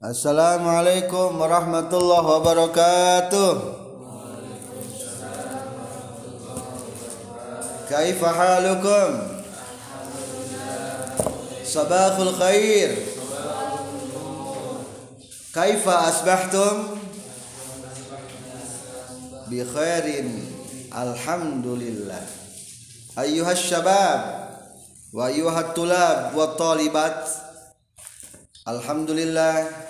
Assalamualaikum warahmatullahi wabarakatuh. Kaifa? Sabahul khair. Kaifa asbahtum? Alhamdulillah. Ayyuhas syabab. Alhamdulillah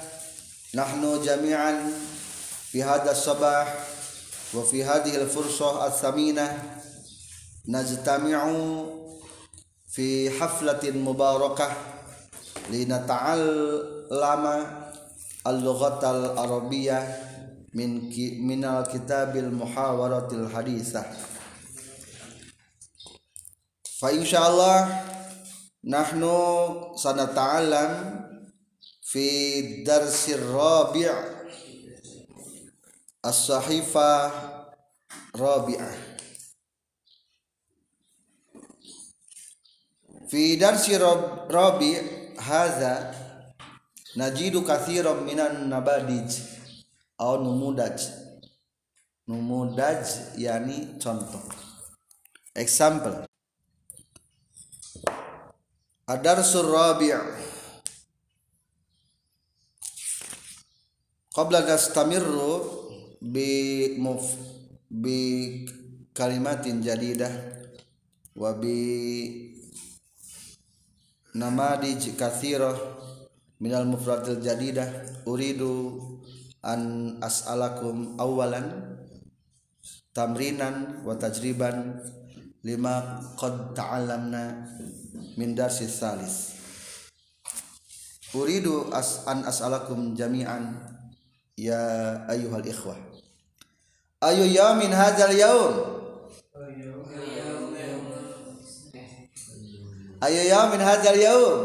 nahnu jami'an fi hadha sabah wa fi hadhihi al-fursah al-thaminah najtami'u fi haflatin mubarakah linata'allama al-lughat al-arabiyyah min min al-kitabil muhawaratil hadithah fa insyaallah nahnu sanata'allam fi darsir rabi' as-sahifah rabi'ah. Fi darsi rabi' hadha najidu kathiran minan nabadij. Atau numudaj. Numudaj yani contoh. Example. Ad-darsur qabla nastamirru bi muf bi kalimatin jadidah wa bi namadij kathirah minal mufradil jadidah uridu an as'alakum awalan tamrinan wa tajriban lima qad ta'allamna min darsi salis uridu as an as'alakum jami'an ya ayyuhal ikhwah ayu yaumin hadzal yaum ayu yaumin hadzal yaum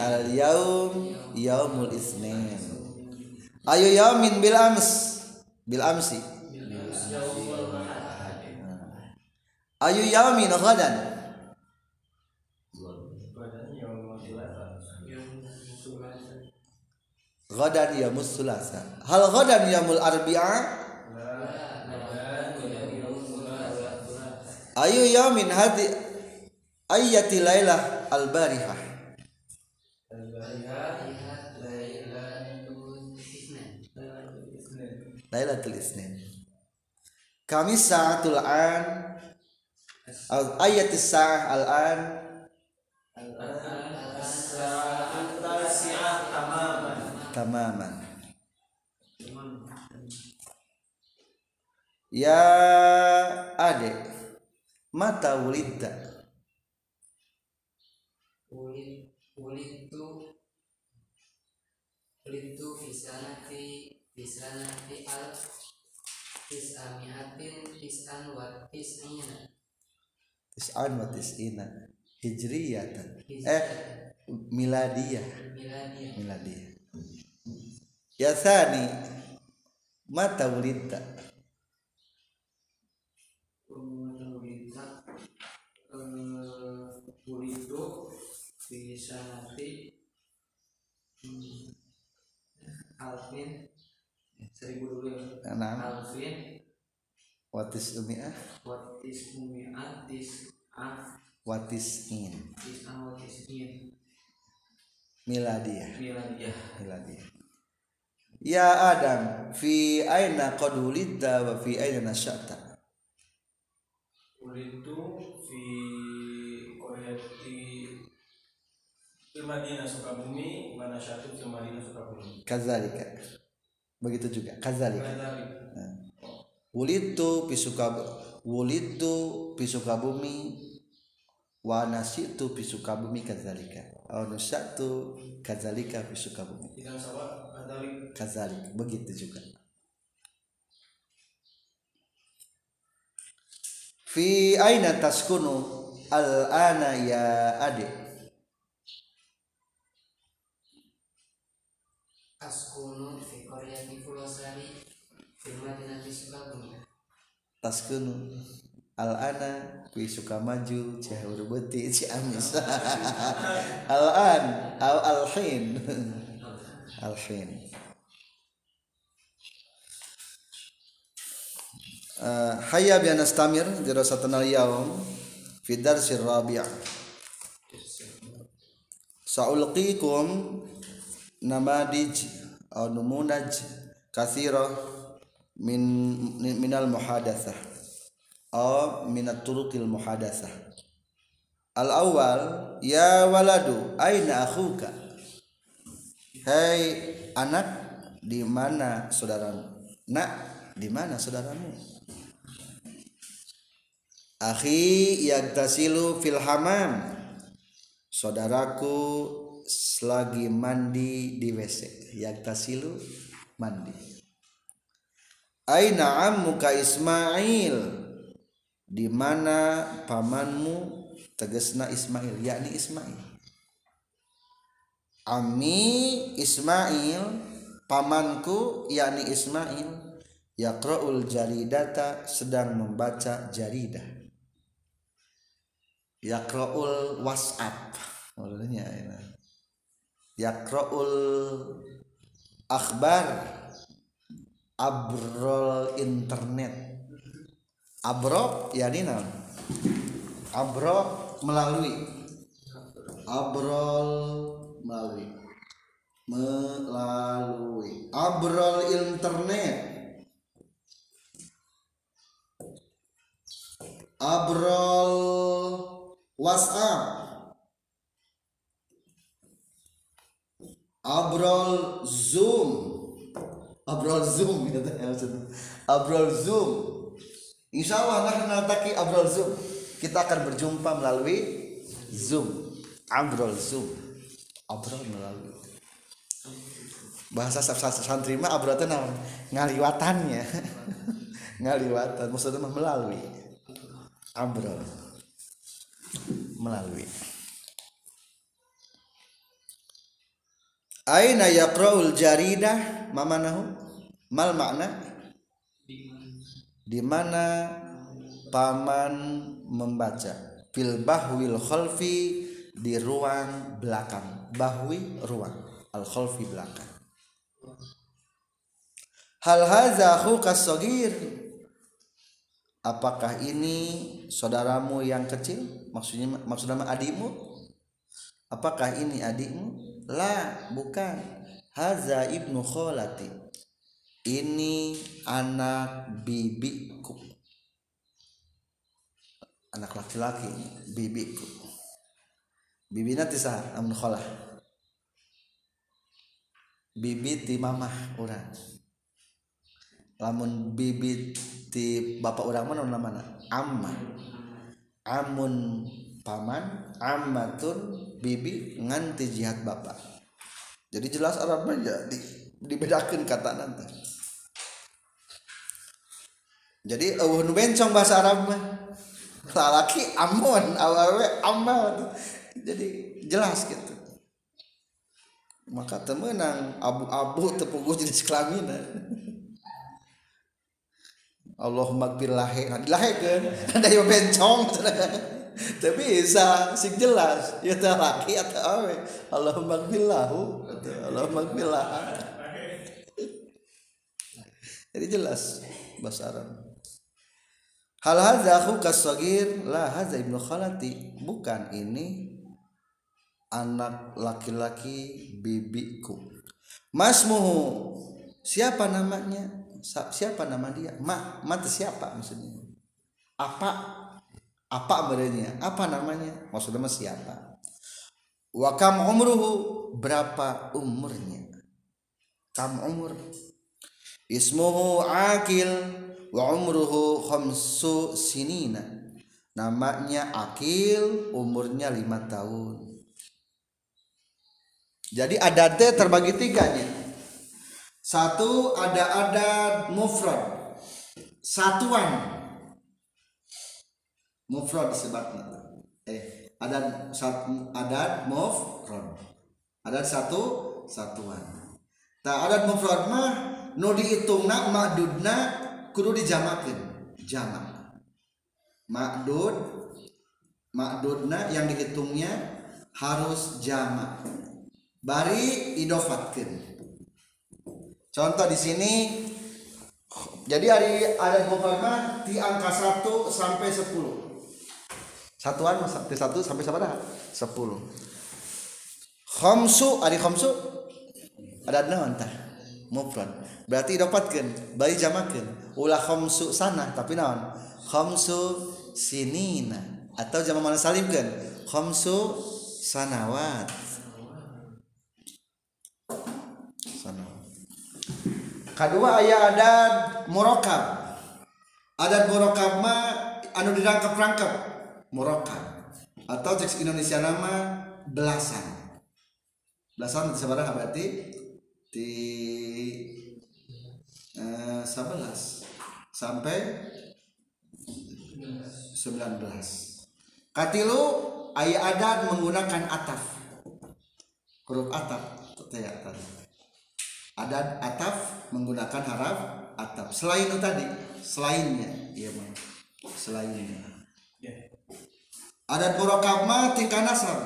al yaum yaumul isnin ayu yaumin bil ams bil amsi ayu yaumin ghadan yaumul sulasa. Hal ghadan yaumul arbi'a? Ayu yaumin hadi ayati lailah al barihah. Lailatul Isnin. Kami sa'atul an ayatis sa'ah al an tamaman. Ya adek mata wulidta Ulit ulitu ulitu fisanati fisanati al tisamiatin tisan wa tisina tis'an wa tis'ina hijriyatan. Eh miladiyah. Miladiyah. Miladiyah ya thani mata Ulita ulitu fisanati hmm, alfin seribu dulu ya alfin watis umiah. Watis umiat tis af watis in. Tis awatis in miladiyah miladiyah miladiyah ya adam fi aina qad wulidta wa fi aina nasyata Ulitu fi Koryati Fil Madinah Sukabumi Mana syatu fil Madinah Sukabumi. Kadzalika. Begitu juga. Kadzalika. Kadari wulitu pisukab wulitu pisukabumi wa nasitu pisukabumi kadzalika. Aw nasatu kadzalika pisukabumi Tidak sawa Kadari kadzalik begitu juga. Fi aina taskunu al ana ya adik askunu fi qaryati fulosari fi madinati sukabumi. Taskunu al ana fi sukamaju cihur beti ciamis. Al an al al hin alhin uh, hayya bi anastamir dirasatana al-yawm fi darsi rabi' sa'ulqikum namadij aw numunaj kathira min minal muhadatsah aw min at-turuqil muhadatsah. Al awal ya waladu aina akhuka Hei anak di mana saudaramu? Nak di mana saudaramu? Akhi yagtasilu fil hamam. Saudaraku lagi mandi di WC yagtasilu mandi. Aina ammuka Ismail? Di mana pamanmu? Tegesna Ismail yakni Ismail Ami Ismail pamanku yakni Ismail yaqra'ul jaridata sedang membaca jaridah. Yaqra'ul WhatsApp maksudnya yaqra'ul akhbar. Abrol internet. Abro yakni abro melalui. Abrol melalui. Melalui. Abrol internet. Abrol WhatsApp. Abrol Zoom. Abrol Zoom gitu abrol Zoom. Insya Allah nah nataki abrol Zoom? Kita akan berjumpa melalui Zoom. Abrol Zoom abrol melalui. Bahasa santri mah abrol itu naon ngaliwatannya. Ngaliwatan maksudnya mah melalui. Abrol melalui. Aina yaqra'ul jaridah mamanahu mal makna? Di mana paman membaca? Fil bahwil khalfi di ruang belakang bahwi ruang al khalfi belakang. Hal hadza akhukas sagir apakah ini saudaramu yang kecil? Maksudnya maksudnya adikmu? Apakah ini adikmu? La bukan. Haza ibnu kholati. Ini anak bibiku anak laki-laki bibiku bibi nanti sah amun kholah. Bibi ti mamah orang lamun bibi ti bapak orang mana mana? Amma. Amun paman ammatun bibi nganti jihad bapak. Jadi jelas Arab aja di, dibedakan kata nanti jadi nu bencong bahasa Arab mah. Lalaki amun awewe amal jadi jelas gitu. Maka temenang abu-abu tepuguh jenis kelamin. Allahumma gfir lahe. Lahe kan ada yang bencong tapi bisa sing jelas. Ya teh laki atau awe. Allahumma gfirlahu Allahumma gfirlah jadi jelas bahasa Arab. Hal hadza akhuka sagir la hadza ibnu khalati. Bukan ini anak laki-laki bibiku. Masmuhu siapa namanya? Siapa nama dia? Ma mati siapa maksudnya? Apa? Apa berenya apa namanya? Maksudnya siapa? Wa kam umruhu berapa umurnya? Kam umur. Ismuhu akil wa umruhu khamsu sinina. Namanya akil umurnya lima tahun jadi adatnya terbagi tiga nih satu ada adat mufrad. Satuan. Mufrad disebutnya eh adat satu adat mufrad. Adat satu satuan. Tak adat mufrad mah nu dihitungna ma'dudna kudu dijamakeun. Jamak. Ma'dud ma'dudna yang dihitungnya harus jamak bari idofatkeun contoh di sini jadi hari ada mufrad di angka 1 sampai 10 satuan di 1 sampai sabaraha 10 khamsu ari khamsu? Ada naon tah mufrad. Berarti dapatkeun bari jamakeun ulah khamsu sana tapi naon? Khamsu sinina. Atau jama mana salimkeun khamsu sanawat kedua aya adat murakab adat murakab mah anu dirangkap-rangkap. Murakab atau teks Indonesia nama belasan. Belasan sabaraha berarti? Di eh, 11 sampai 19 katilu aya adat menggunakan ataf. Huruf ataf teh ya adat ataf menggunakan haraf ataf. Selain itu tadi selainnya. Iya mah selainnya. Ya. adat murakab mah tingkah nasar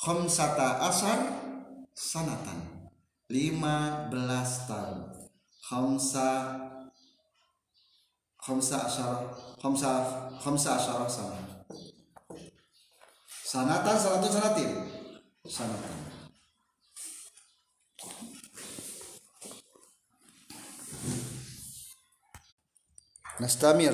khamsata asar sanatan. 15 tahun. Khamsa khamsa asyara khamsa khamsa asyara sana sanatan sanatun sanatin. Sanatan Nastamir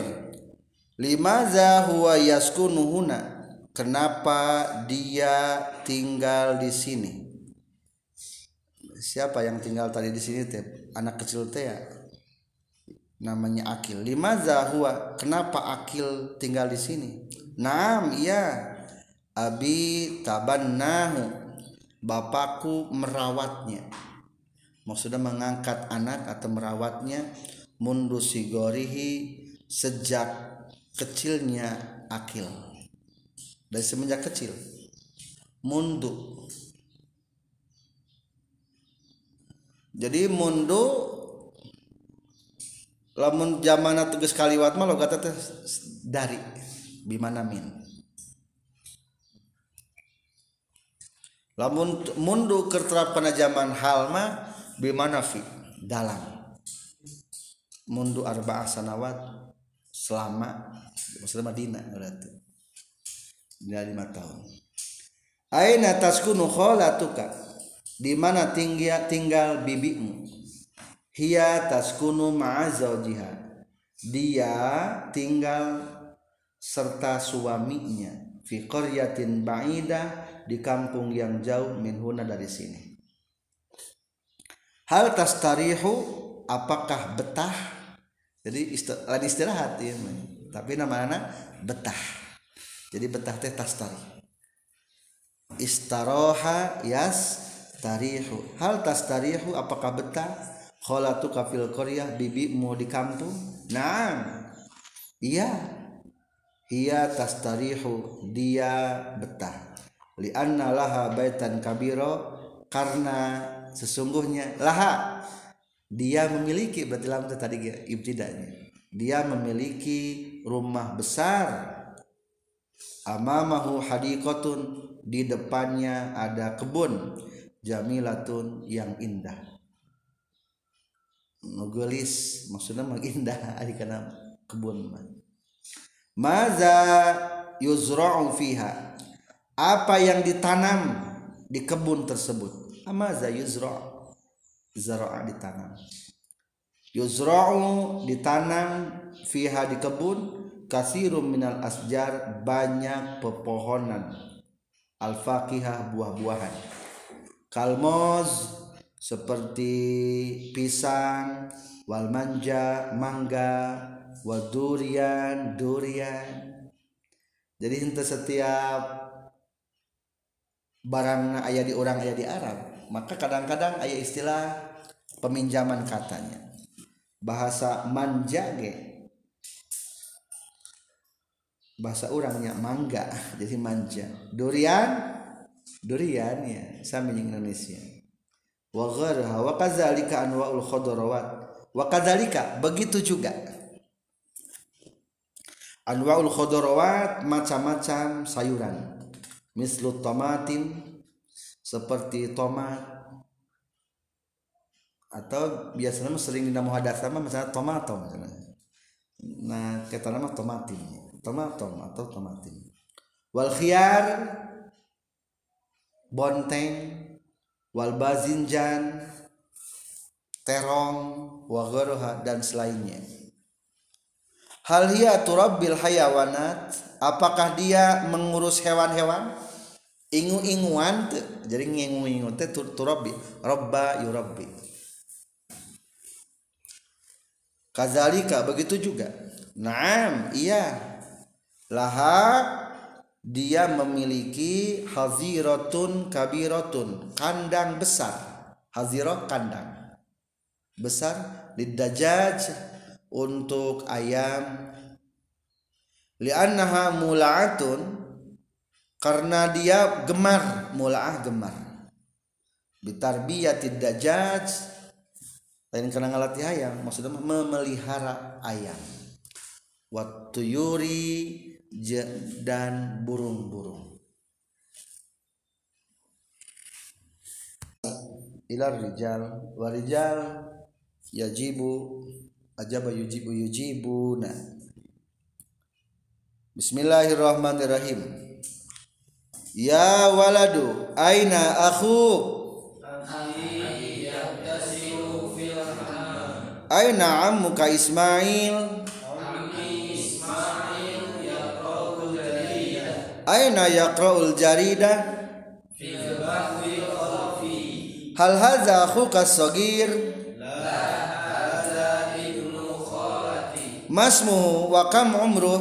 Limaza huwa yaskunuhuna Kenapa dia tinggal di sini? Siapa yang tinggal tadi di sini teh? Anak kecil teh ya. Namanya Akil. Limaza huwa? Kenapa Akil tinggal di sini? Naam, iya. Abi tabannahu. Bapakku merawatnya. Maksudnya mengangkat anak atau merawatnya mundu sigorihi sejak kecilnya akil. Dari semenjak kecil mundu. Jadi mundu lamun zamana tugas kaliwat mah teh dari bimana min lamun mundu kerterapkan zaman hal mah bimana fi dalam mundu arba'ah sanawat selama maksudnya Madinah berarti. Dina lima tahun. Aina taskunu kholatuka? Di mana tinggal tinggal bibimu? Hiya taskunu ma'azawjiha dia tinggal serta suaminya. Fi qaryatin ba'ida di kampung yang jauh minhuna dari sini. Hal tastarihu apakah betah jadi lain istirahat ya mah. tapi namanya betah. Jadi betah teh tastari istaroha yas tarihu hal tastarihu apakah betah? Kholatu kafil koryah bibi mau di kampung. Nah iya. Iya tastarihu dia betah. Lianna laha baitan kabiro. Karena sesungguhnya laha dia memiliki berarti lam tadi ibtidanya. Dia memiliki rumah besar. Amamahu hadiqatun di depannya ada kebun. Jamilatun yang indah. Nugelis maksudnya mah indah ari kana kebun. Maza yuzra'u fiha. Apa yang ditanam di kebun tersebut? Amaza yuzra'u zara'a ditanam yuzra'u ditanam fiha di kebun kasirum minal asjar banyak pepohonan. Al-faqihah buah-buahan. Kalmoz seperti pisang wal manja mangga wal durian durian. Jadi setiap barang ayah di orang ayah di Arab maka kadang-kadang ayah istilah peminjaman katanya. Bahasa manjage. Bahasa orangnya mangga jadi manja. Durian? Durian ya. Sama yang Indonesia. Wa gharha anwaul khadarawat wa kadzalika begitu juga. Anwaul khadarawat macam-macam sayuran. Mislu tomatin seperti tomat. Atau biasanya sering dina muhadatsah mah misalnya tomato misalnya. Nah kata nama tomatin tomatom atau tomatin wal khiyar bonteng wal bazinjan terong wa ghairuha dan selainnya. Hal hiya turabbil hayawanat? Apakah dia mengurus hewan-hewan ingu-inguan teu. jadi ngingu-ingu teh tur- turabbi rabba yurabbi kazalika begitu juga. Naam iya. Laha dia memiliki haziratun kabiratun kandang besar. Hazirah kandang. Besar lidajaj untuk ayam. Li'annaha mula'atun karena dia gemar. Mula'ah gemar. Bitarbiyatid dajaj lain karena ngelatih ayam. Maksudnya memelihara ayam. Watuyuri je- dan burung-burung. Ilar rijal. Warijal yajibu. Ajaba yujibu yujibuna Bismillahirrahmanirrahim Ya waladu aina akhu? Aina ammuka Ismail? Aina yaqra'ul jarida? Hal hadza akhuka sagir? Masmuhu wa kam umruh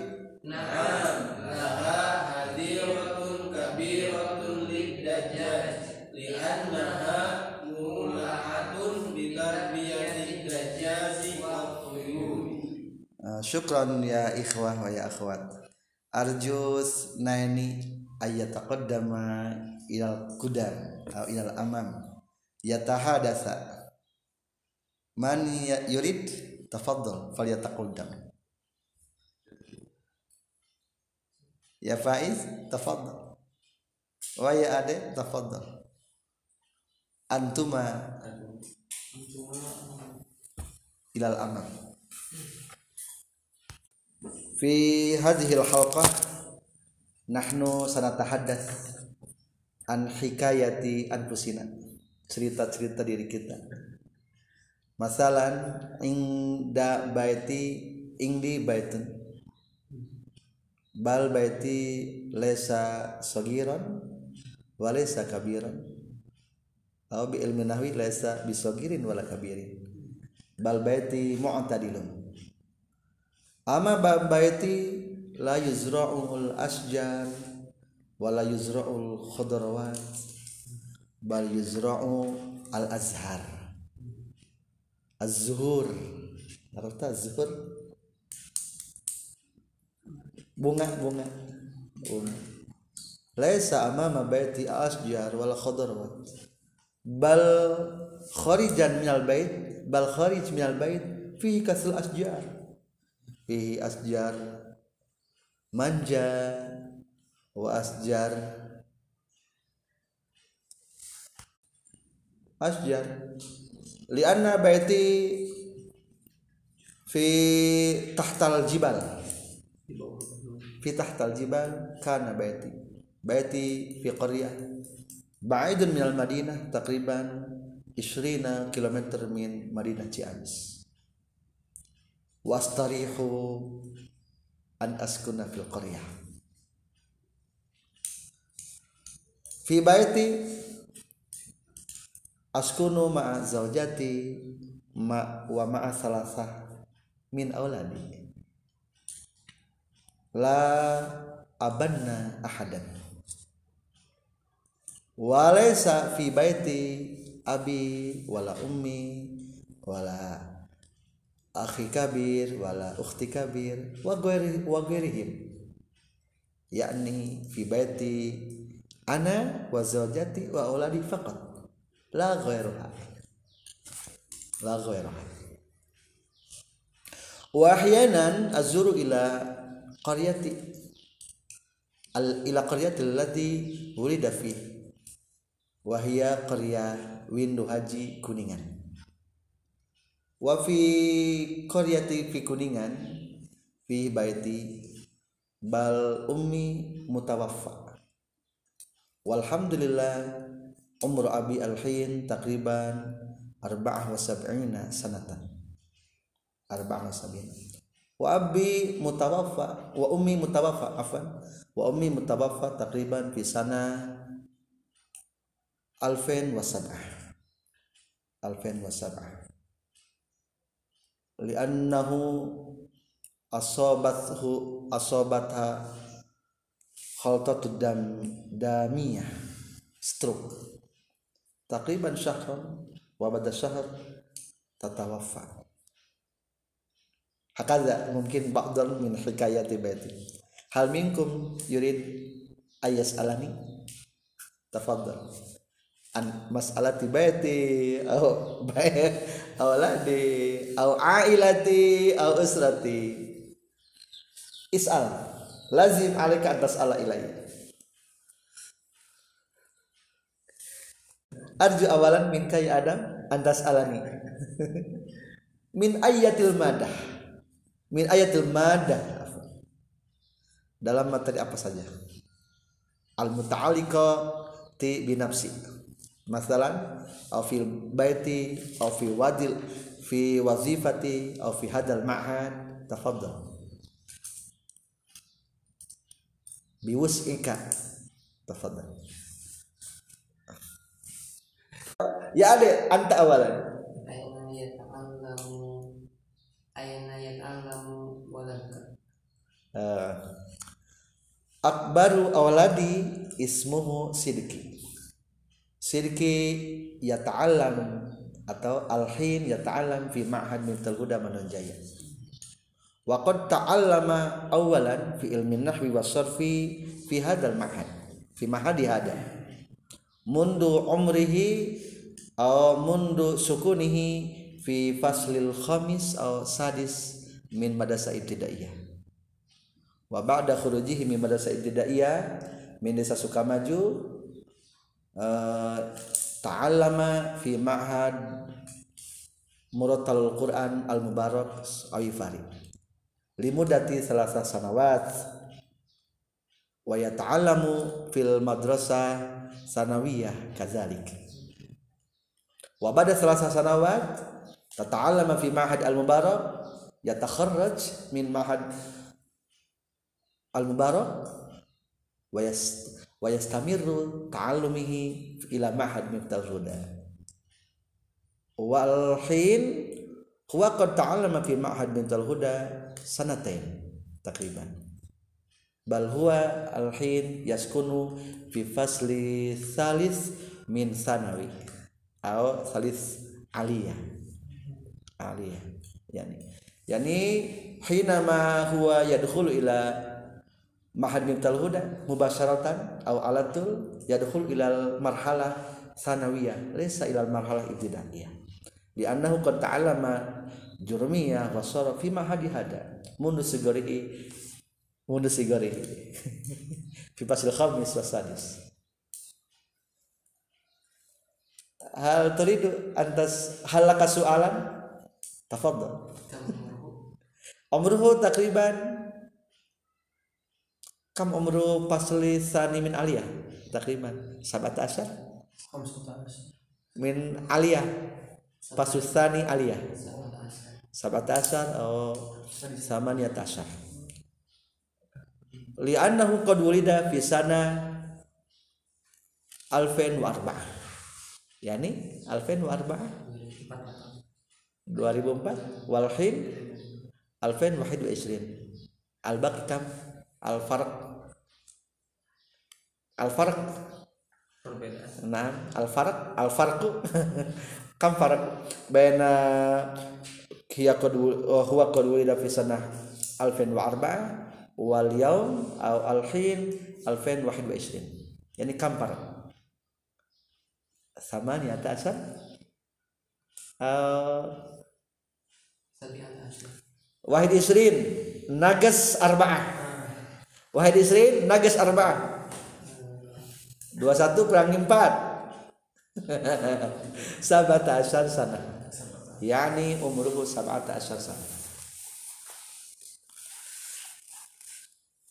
syukran ya ikhwah wa ya akhwat. Arjus naini ayataqaddama ilal qudam atau ilal amam. Yatahadatsa man ya- yurid tafaddal falyataqaddam. Ya faiz tafaddal. Wa ya ade tafaddal. Antuma. ilal amam fi hadhil halqah nahnu sanatahaddas an hikayati anfusina. Cerita-cerita diri kita. Masalan inda baiti ingdi baitun. Bal baiti lesa sogiron walesa kabiron. Atau bi ilmi nahwi lesa bisogirin wala kabirin. Bal baiti mu'tadilun. Ama baiti la yuzra'ul asjar wa la yuzra'ul khudrawat bal yuzra'u al azhar. Az-zuhur. Arta az-zuhur? Bunga bunga. Bunga. Laisa amama baiti asjar wal khudrawat. Bal kharijan minal bait bal kharij minal bait fihi kasul asjar fihi asjar manja wa asjar asjar lianna baiti fi tahtal jibal. Fi tahtal jibal kana baiti. Baiti fi qaryah ba'idun minal Madinah takriban 20 km min Madinah Ciamis wastarihu an askuna fil qaryah. Fi baiti askunu ma'a zaujati ma wa ma'a salasah min auladi la abanna ahadan. Walaysa fi baiti abi wala ummi wala akhi kabir wala ukhti kabir wa ghairi wa ghairihim. Yakni fi baiti ana wa zawjati wa auladi faqat. La ghairuha la ghairuha wa ahyanan azuru ila qaryati al ila qaryati allati wulida fi. Wa hiya qarya windu haji kuningan wa fi qaryati fi kuningan fi baiti bal ummi mutawaffa. Walhamdulillah umur abi alhin takriban arba'ah wa sab'ina sanatan. Arba'ah wa sab'ina. Wa abi mutawaffa wa ummi mutawaffa afan wa ummi mutawaffa takriban fi sana alfen wa sab'ah. Alfen wa li'annahu asobathu asobatha khaltatu dam damiyah stroke. takriban syahran wa bada syahr tatawaffa hakadha mungkin ba'dhan min hikayati baiti hal minkum yurid ayas alani tafaddal an mas'alati baiti au bait auladi au ailati au usrati. Is'al lazim alika atas ala ilayya arju awalan min kay adam antas alani min ayatil madah. Min ayatil madah. Dalam materi apa saja? Al muta'alliqa ti binafsi masalan au fil baiti au fi wadil fi wazifati au fi hadal ma'had. Tafaddal biwus'ika tafaddal ya ade anta awalan. Aina yata'allamu Aina yata'allamu walaka uh, akbaru awladi ismuhu sidki sidki yata'allam atau alhin yata'allam fi ma'had miftal huda manunjaya wa qad ta'allama awalan fi ilmi nahwi wa sarfi fi hadal ma'had fi ma'hadi hada. Mundu umrihi aw mundu sukunihi fi faslil khamis aw sadis min madrasah ibtidaiyah. Wa ba'da khurujihi min madrasah ibtidaiyah min desa Sukamaju uh, ta'allama fi ma'had muratal Quran al Mubarak Awifari limudati salasa sanawat. Wa yata'allamu fil madrasah sanawiyah kadzalik. Wa ba'da salasa sanawat tata'allama fi ma'had al Mubarak yatakharraj min ma'had al Mubarak wa yas wa yastamirru ta'allumihi ila ma'had miftal huda wal hin huwa qad ta'allama fi ma'had miftal huda sanatain takriban bal huwa al hin yaskunu fi fasli salis min sanawi atau salis aliyah aliyah yani yani hinama huwa yadkhulu ila mahad miftal huda mubasharatan aw alatul yadkhul ilal marhalah sanawiyah. Laysa ilal marhalah ibtidaiyah di annahu qad ta'allama jurmiyah wa sara fi mahadi hada. Mundu sigari mundu sigari fi fasil khamis wa sadis. Hal turidu antas halaka su'alan? Tafaddal Kamu umruhu takriban kam umru pasli sani min aliyah. Takriban sabat asar min aliyah. Pasusani aliyah. Sabat asar oh sama niat asar li'annahu qad wulida fi sana alfen warba arba'ah. Yani alfen warba 2004 walhin alfen wahid wa isrin. Al-baqi kam? al farq al farq perbedaan. Nah al farq Al-Farq kam farq. Baina hiya kudu huwa kudu wulida fisana alfin wa arba'a wal yaum au al hin alfin wahid wa isrin. Yani kam farq. Samania ta'asar uh, wahid isrin nagas arba'ah Wahid Isrin Nages arba. 21 perangi 4 Sabata asyar sana. Yani umruhu sabata asyar sana.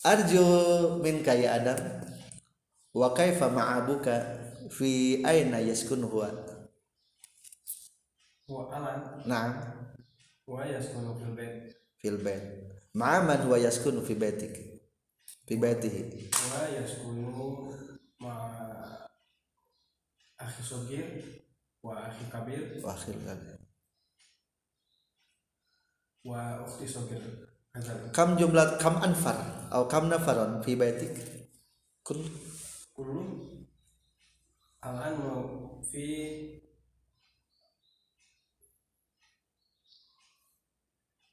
Arju min kaya Adam. Wa kaifa ma'abuka Fi aina yaskun huwa? Huwa alam. Naam. Huwa yaskun fil bait. Fil bait. Ma'aman wa yaskun fi baitik bibatihi wa yaskunu ma akhi sogir wa akhi kabir. Wa akhi kabir. Wa ukhti sogir kam jumlah kam anfar atau kam nafaron fi baitik? Kul kullu al'an fi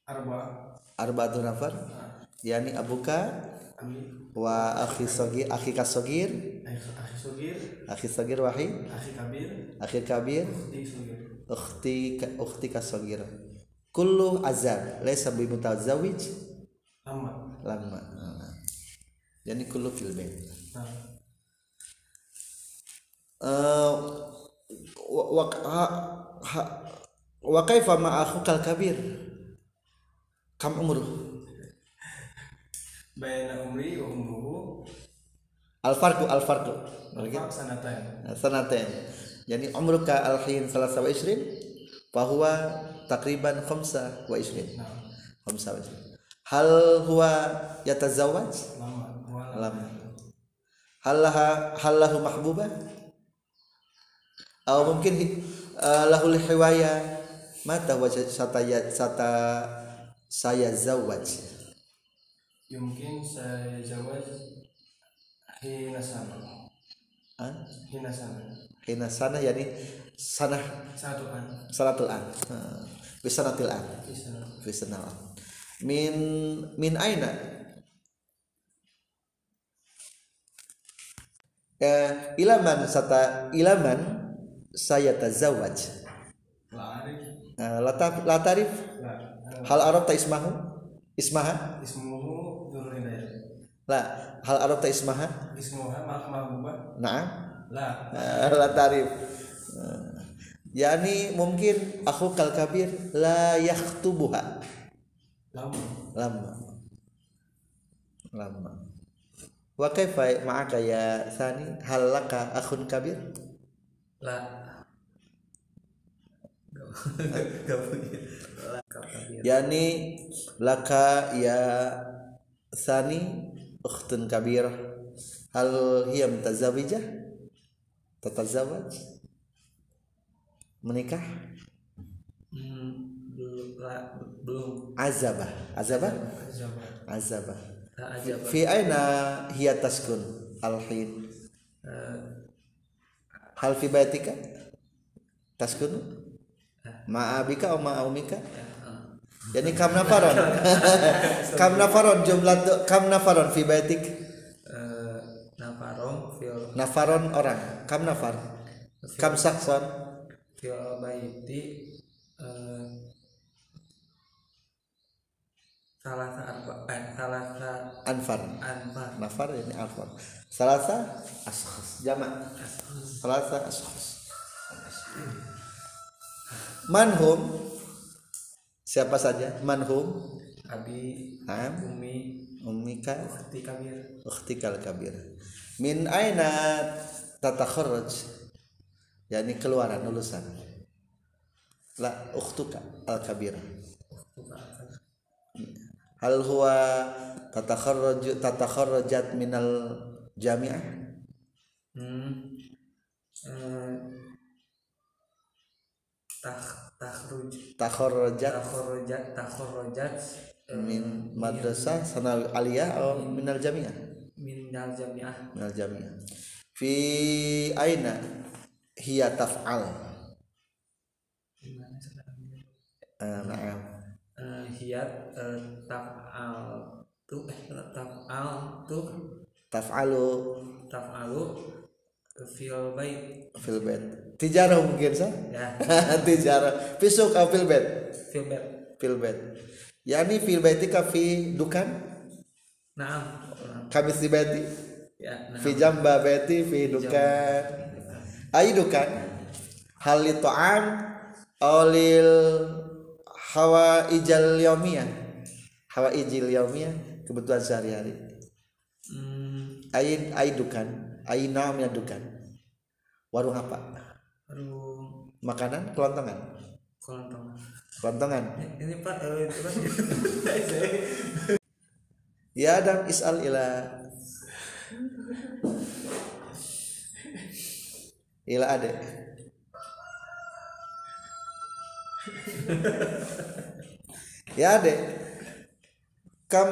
arba. Arba nafar? Nah yani abuka wa akhi sogir akhi kasogir akhi sogir. Wahid akhi kabir. Akhi kabir. Ukhti ukhti kasogir kullu azab. Laisa bi mutazawij. Lama. Lama. Yani kullu fil bait nah. eh, wa wa kaifa ma akhi kabir? Kam umruh? bayana umri wa umruhu Al-farqu al-farqu. Al-farqu sanatain. Sanatain. Yani umruka al-hin salasa wa isrin fahuwa takriban khumsa wa isrin nah. Khumsa wa isrin Hal huwa yatazawaj? Lama. Hal laha hal lahu mahbubah? Atau mungkin uh, lahul hiwaya mata wa sataya sata saya zawaj. يمكن سيتزوج حين سنة Ah, حين سنة hina sana yani sanah satu an salatul an fi sanatil an bisa fi sanal an min min aina eh, ilaman sata ilaman saya tazawaj lari Eh, la ta- la tarif la hal arabta ismahu ismaha ismuhu Nurul Hidayat La hal arabta ismaha? Ismuha mak mahbubah na'am. La Eh, la tarif. Eh, yani mungkin aku kal kabir la yakhtubuha. Lama. Lama. Lama. Wa kaifa ma'aka ya sani hal laka akhun kabir? La. Yani laka ya sani ukhtun kabirah hal hiya mutazawijah tatazawaj menikah? Hmm, belum belum. Azabah. Azabah? Azabah. Pak. fi aina hiya taskun? Alhin Eh, hal fi baitika? Taskun? Ma'abika atau ma'aumika ya, eh. Yani kam nafaron? Kam nafaron jumlah tu kam nafaron fi baitik? Eh, nafarong fil nafaron orang. Kam nafar? Kam sakson fil baiti eh, salah arba eh, salah anfar. anfar. Nafar ini anfar. Salasa ashkhas jamak. Salasa ashkhas manhum siapa saja? Manhum abi Naam. umi. Ummika ukhti kabir. Ukhtikal kabir. Min aina tatakharraj yakni keluaran lulusan. La ukhtuka al kabira hal huwa tatakharraj tatakharrajat minal jami'ah? Hmm. Tak takhruj takharrajat takhrujat takhrujat eh, min madrasah sanawi aliyah atau minal jami'ah? Min dal jamiah. Minal jami'ah. Fi aina hiya taf'al? Ah, na'am. Eh, hiyat eh, taf'al eh taf'al tuh taf'alu. Taf'alu fil bait fil bait tijarah mungkin sah ya. Tijarah. Fisuk atau fil bait fil bait fil bait yani fil baitika fi dukan? Naam. Kami si baiti ya naam. Fi jamba baiti fi dukan. Ay dukan? Hal li ta'am aw lil hawa ijal yaumiyah hawa ijil yaumiyah kebutuhan sehari-hari. Hmm, ay ay dukan ay namanya dukan warung apa? Aduh makanan? Kelontongan? Kelontong kelontongan. Ini pak eh, Ya Adam is'al ila. Ila ade. ya ade. Kam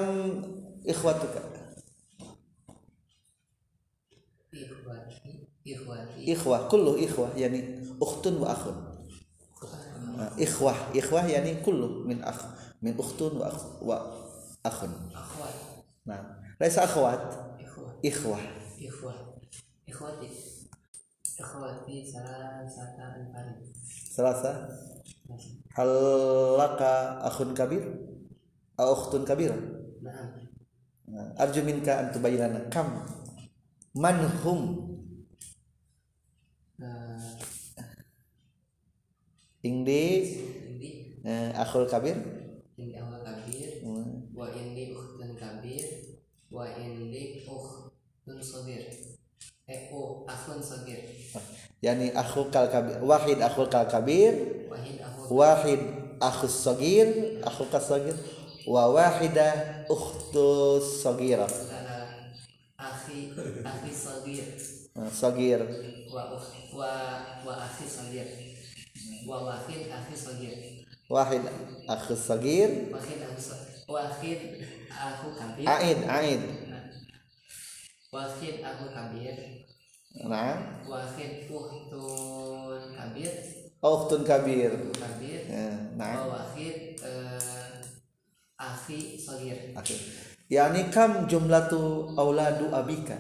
ikhwatuka? ikhwati ikhwati Ikhwah kullu ikhwah yani ukhtun wa akhun. Nah, ikhwah ikhwah yani kullu min akh min ukhtun wa akh wa akhun. Nah, laisa akhwat, ikhwah. ikhwat ikhwati. Ikhwati salah sata anfari Selasa hal laka akhun kabir? Au ukhtun kabira Nah, arju minka an tubayyana kam man hum. Eh, ingdi ini eh, akhul kabir. Ini awal kabir. Hmm, wa ini ukhtun kabir. Wa ini ukhtun sagir. Eh oh akhun sagir. Yani akhu kal kabir wahid akhul kal kabir. Wahid akhun wahid akhus sagir. Akhu kas sagir. Wa wahida ukhtus sagira akhi akhi sagir. Nah, sagir. Wa wa wa akhi sagir. Wa wahid akhi sagir. Wahid akhus sagir. Wahid akhi wahid aku kabir. Aid aid wahid aku kabir. Nah. Wahid uhtun kabir. Ukhtun kabir. Kabir. Eh, nah. Wa wahid eh, akhi sagir. Oke. Yani kam jumlatu auladu abika?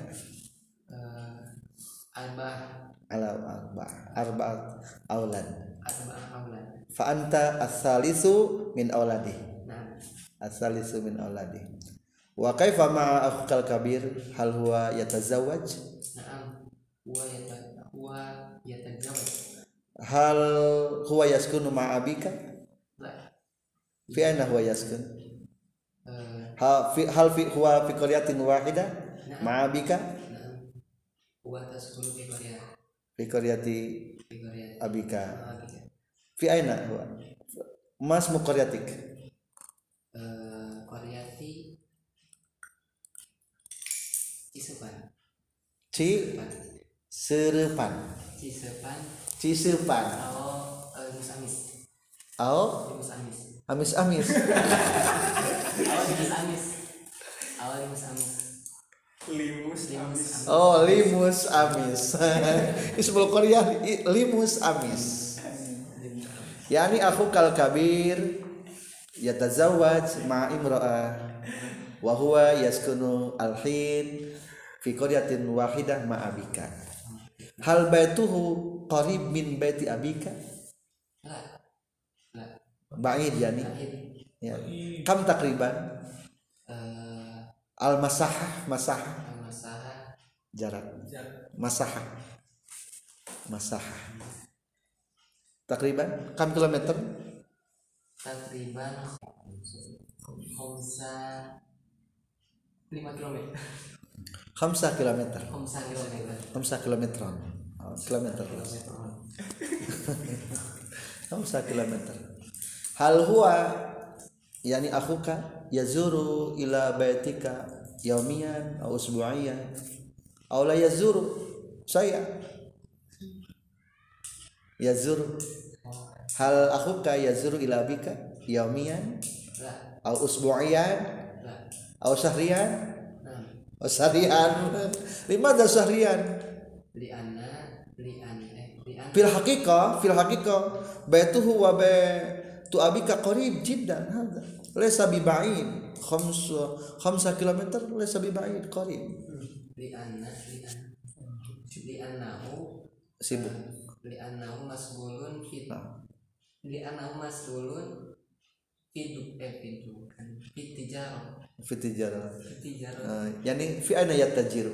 Arba'ah Ala arba arba'at aulad. arba'ah aulan Fa anta as-salisu min auladi. nah As-salisu min auladi. Wa kaifa ma'a akhukal kabir hal huwa yatazawwaj? na'am huwa yata huwa Hal huwa yaskunu ma'a abika? la Fi aina huwa yaskun? eh, Hal fi huwa fi qaryatin wahida ma'a abika? Fi qaryati abika. Ah, gitu. Fi aina huwa? Mas mu qaryatik? Eh, Cisupan Ci? Serepan. Cisupan Cisepan. Oh Musamis Ao? Musamis Amis-amis. Awal di Musamis Awal di Musamis limus Limus Oh limus amis. Ismul Korea limus amis. Yani aku kal kabir Yatazawaj ma imra'ah Wa huwa yaskunu alhin Fi qaryatin wahidah ma abika Hal baituhu qarib min baiti abika? La La Ba'id yani. Ya. Kam takriban Al masahah. Masahah Masaha jarak masahah. Masahah. Takriban kam kilometer? Takriban Khamsa lima kilometer. Khamsa kilometer. Omsa kilometer. Khamsa kilometron. Oh, kilometer. Khamsa kilometer. Hal huwa yani akhuka yazuru ila baitika yaumiyan atau usbu'iyan. Aw la yazuru saya. Yazuru. Hal akhuka yazuru ila bika yaumiyan lah aw usbu'iyan syahriyan? Nah aw syahriyan. Limadha syahriyan? Li anna li an eh fil haqiqah fil haqiqah baituhu wa baitu abika qarib jiddan hadha laysa bi ba'id khamsa khamsa kilometer laysa bi ba'id qarib. Li anna li an li annahu sibuk. li annahu masgulun fi Nah. li annahu masgulun fi du eh fi du kan fi tijarah. Fi tijarah. Fi tijarah. Uh, yani fi aina yattajiru?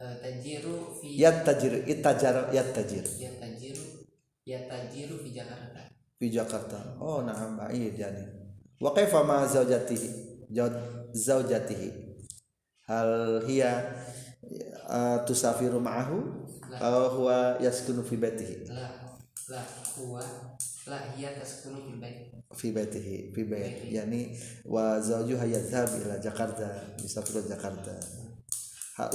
Eh, tajiru fi yattajiru ittajar yattajiru. Ya tajiru ya tajiru fi Jakarta. Fi Jakarta. Oh na'am ba'id yani wa kaifa ma zawjatihi? Zaw- zawjatihi. Hal hiya uh, tusafiru ma'ahu? Aw huwa yaskunu fi baitihi? La. La. Huwa. La hiya taskunu fi bait. Fi baitihi. Fi bait. Yani wa zawjuha yadhhab ila Jakarta bisafiru Jakarta.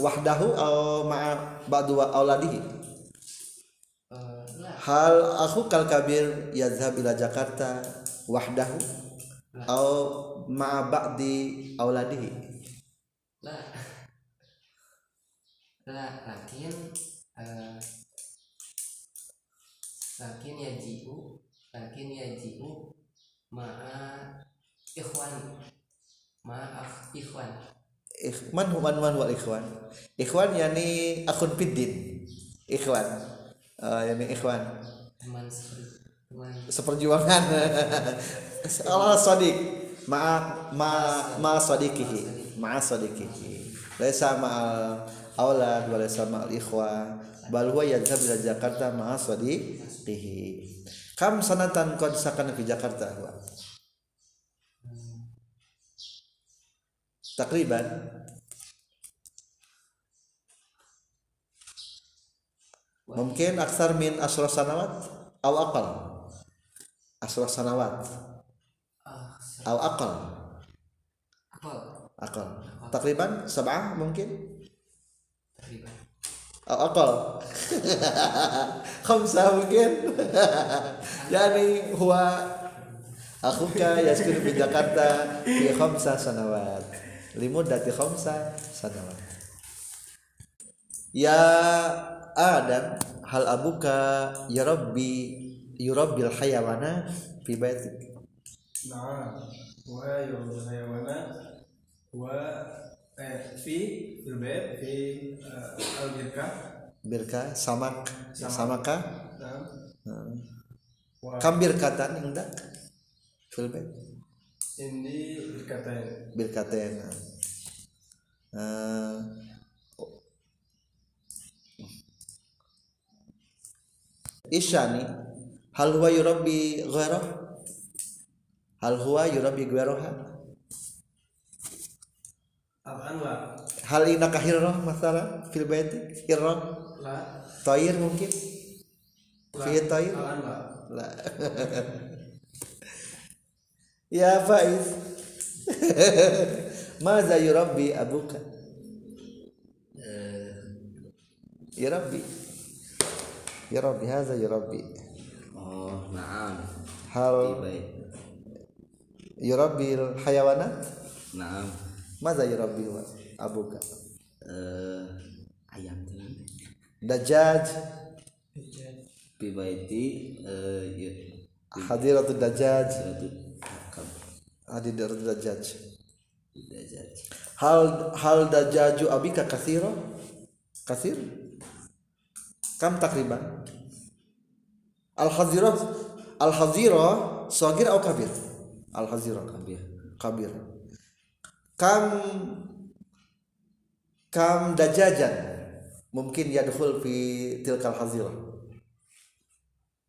Wahdahu aw ma'a ba'du wa auladihi? Eh, hal aku kal kabir yadhhab ila Jakarta wahdahu aw ma'a ba'di auladihi. La la lakin eh, lakin yaji'u lakin yaji'u ma'a ikhwan. Ma'a akh- ikhwan. Ik- man wal ikhwan. Ikhwan yani akun fiddin. Ikhwan. Uh, yani ikhwan. Teman seperjuangan Allah sadiq. Ma ma ma sadiqihi. Ma sadiqihi. Laisa ma'al aulad wa laisa ma'al ikhwa. Bal huwa yadhhab ila Jakarta ma sadiqihi. Kam sanatan qad sakana fi Jakarta huwa? Takriban mungkin aksar min asra sanawat? Aw aqal. Asra sanawat aw aqal apa aqal takriban sab'ah mungkin? Terlibat aw aqal khamsa mungkin? Yani huwa akhuka yaskunu fi Jakarta fi khamsa sanawat. Limuddati khamsa sanawat. Ya Adam hal abuka ya rabbi yurabbil hayawana fi baitik نعم ويربي الحيوانات و آه، في في البيت في آه، البركة birka samak Samak. samaka نعم و kam birkatan indak fil bait ini بركتين birkaten Eh, isyani hal huwa yurabbi ghairah hal huwa yurabi gueroha hal ina kahirroh masalah? Fil baiti? La. Toir mungkin. Fi toir la. Ya faiz. Maza yurabi abuka? Eh, ya rabbi ya rabbi haza ya rabbi oh na'am. Hal yurabil hayawanat naam. Maza yurabil abuka. Uh, ayam dajjaj. Pibaiti eh, ya, uh, hadiratu dajjaj. Hadiratu dajjaj. Dajaj? hal hal dajaju abika kathiro kathir? Kam takriban? Al hazira al hadira sagir atau kabir? al hazir kabir. Kabir. Kam kam dajajan. Mungkin ya full fi tilkal hazirah.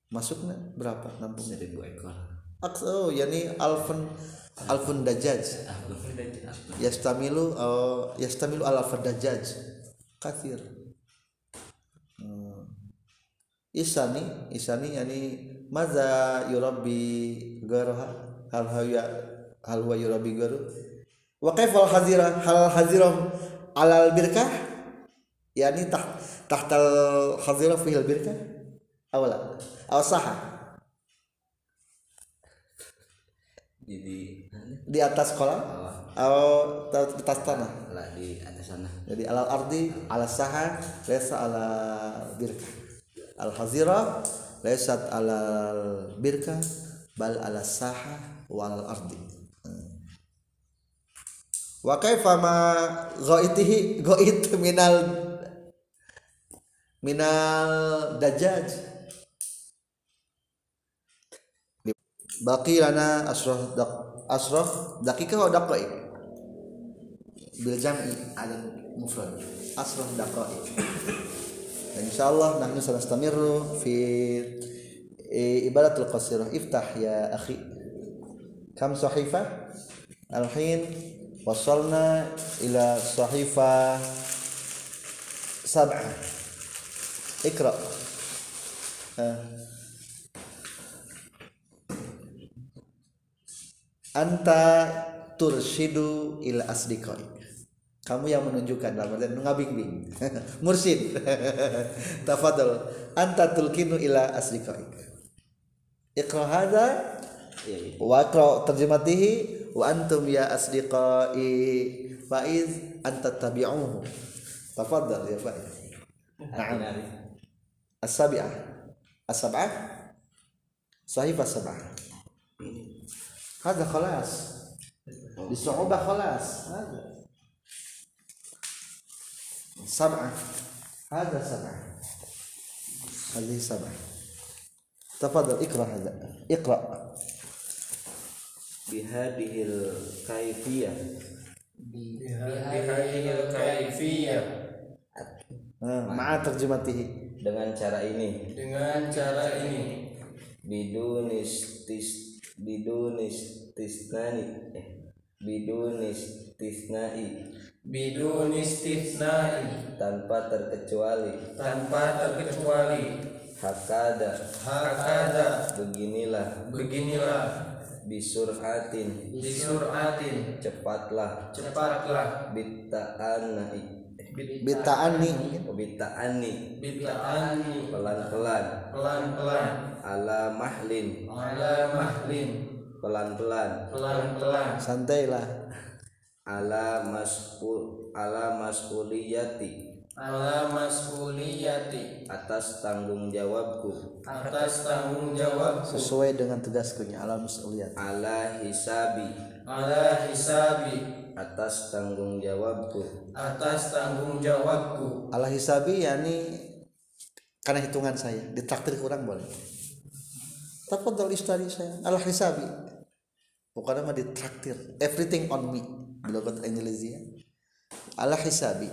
Masuknya berapa nampung seribu ekor. Oh yani alfun alfun dajaj. Yastamilu oh, yastamilu al alfun dajaj. Kathir. Hmm. Isani isani yani maza yurabbi garoha hal huwa hal huwa yurabbi garu wa kaifa al hazira hal haziram alal birkah? Yani taht tahtal hazira fi al birkah awala aw saha jadi di atas kolam? Atau di atas tanah? Lah di atas sana jadi alal ardi ala saha laysa ala birkah. Al hazira laysat ala birkah bal ala saha walal ardi. Wa kaifa ma ghaitihi ghait minal minal dajjaj. Baqi lana asraf dak asraf dakika wa daqaiq bil jam'i al mufrad. Asraf daqaiq insyaallah nahnu sanastamirru fi eh, ibadatul qasirah. Iftah ya akhi. kam sahifa? Alhin wasalna ila sahifa sab'ah ikra uh. Ah. anta turshidu ila asdiqai. Kamu yang menunjukkan dalam artian ngabingbing mursid tafadhal. Anta tulkinu ila asdiqai. Iqra hadha واقرأ ترجمته وأنتم يا أصدقائي فإذ أن تتبعوه تفضل يا فائز نعم السابعة السبعة صحيفة السبعة هذا خلاص بصعوبة خلاص هذا سبعة هذا سبعة هذه سبعة تفضل اقرأ هذا اقرأ bihadihil kaifiyah. Bihadihil kaifiyah. Ma'a terjematihi. Dengan cara ini. Dengan cara ini. Bidunis tis bidunis tisnani eh bidunis tisnai bidunis tisnai tanpa terkecuali. Tanpa terkecuali. Hakada. Hakada. Beginilah. Beginilah bisur'atin disuratin cepatlah. Cepatlah. Bitta'anai bita'ani. Bitta'ani bid'ani pelan-pelan. Pelan-pelan. Ala mahlin. Ala mahlin. Pelan-pelan. Pelan-pelan. Santailah. Ala mas'ul ala mas'uliyati ala mas'uliyati atas tanggung jawabku. Atas tanggung jawab sesuai dengan tugaskunya alam mas'uliyat ala hisabi. Ala hisabi. Atas tanggung jawabku. Atas tanggung jawabku. Ala hisabi yani karena hitungan saya ditraktir kurang boleh. Tafadhal istari saya ala hisabi. Bukan mah ditraktir. Everything on me. Belokat Indonesia. Ala hisabi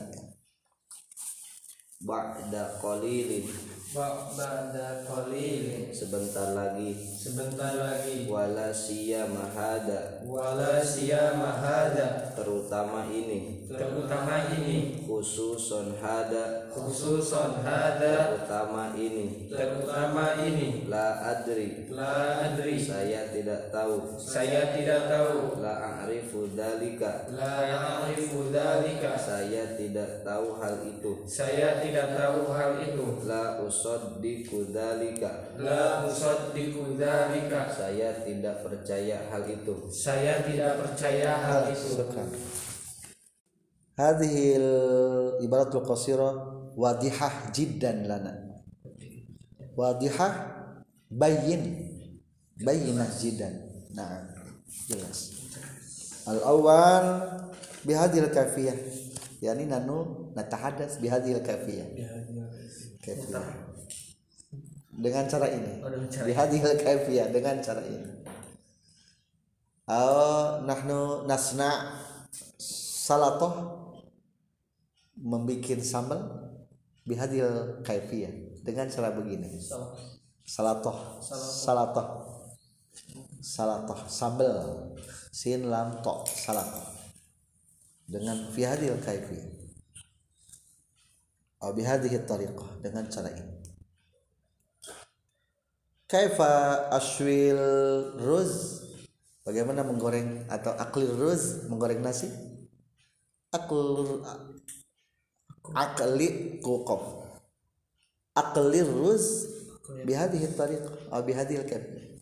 ba'da qalilin. Ba'da qalilin. Sebentar lagi. Sebentar lagi. Wala siyama hada. Wala siyama hada. Terutama ini. Terutama ini khususon hada. Khususon hada. Terutama ini. Terutama ini. La adri. La adri. Saya tidak tahu. Saya tidak tahu. La a'rifu dalika la ya'rifu dzalika saya tidak tahu hal itu. Saya tidak tahu hal itu. La usaddiqu dalika la usaddiqu dzalika saya tidak percaya hal itu. Saya tidak percaya hal itu. Syukran hadhil ibaratul qasira wadihah jiddan lana. Wadihah bayin bayinah jiddan. Nah jelas. Al awal bihadil kafiyah. Yani nanu natahadas bihadil kafiyah. Kafiyah. Dengan cara ini. Oh, bihadil kafiyah dengan cara ini. Oh nahnu nasna salatoh membikin sambal bihadil kaifiyah dengan cara begini. Salatoh. Salatoh. Salatoh. Sambel sin lam to salatoh dengan fi hadhil kaifiyah. Atau bi hadhihi tariqah. Dengan cara ini. Kaifa ashwil ruz? Bagaimana menggoreng atau aklir ruz menggoreng nasi? Akl akli kuqaf aklir ruz bihadhihi tariqah atau bihadhil kaifiyah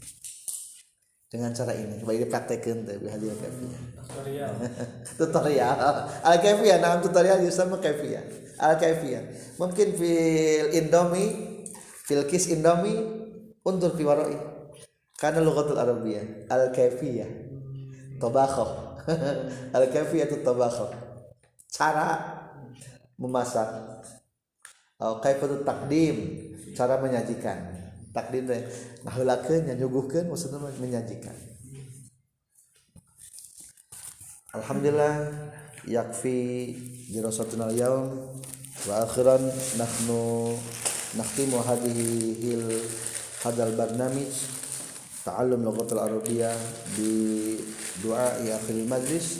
dengan cara ini coba dipraktekeun teh bihadhil kaifiyah tutorial. Tutorial. Al kaifiyah nah tutorial sama kaifiyah al kaifiyah mungkin fil indomie fil kis indomie undur fi waroi. Karena lughatul arabiyah al kaifiyah tabakho al kaifiyah itu tabakho cara memasak. Oh, kaifatu takdim cara menyajikan. Takdim teh ngaheulakeun nya nyuguhkeun maksudna menyajikan. Alhamdulillah yakfi dirasatuna al-yawm wa akhiran nahnu nakhtimu hadhihi hil hadal barnamij ta'allum lughatul arabiyyah bi du'a akhir majlis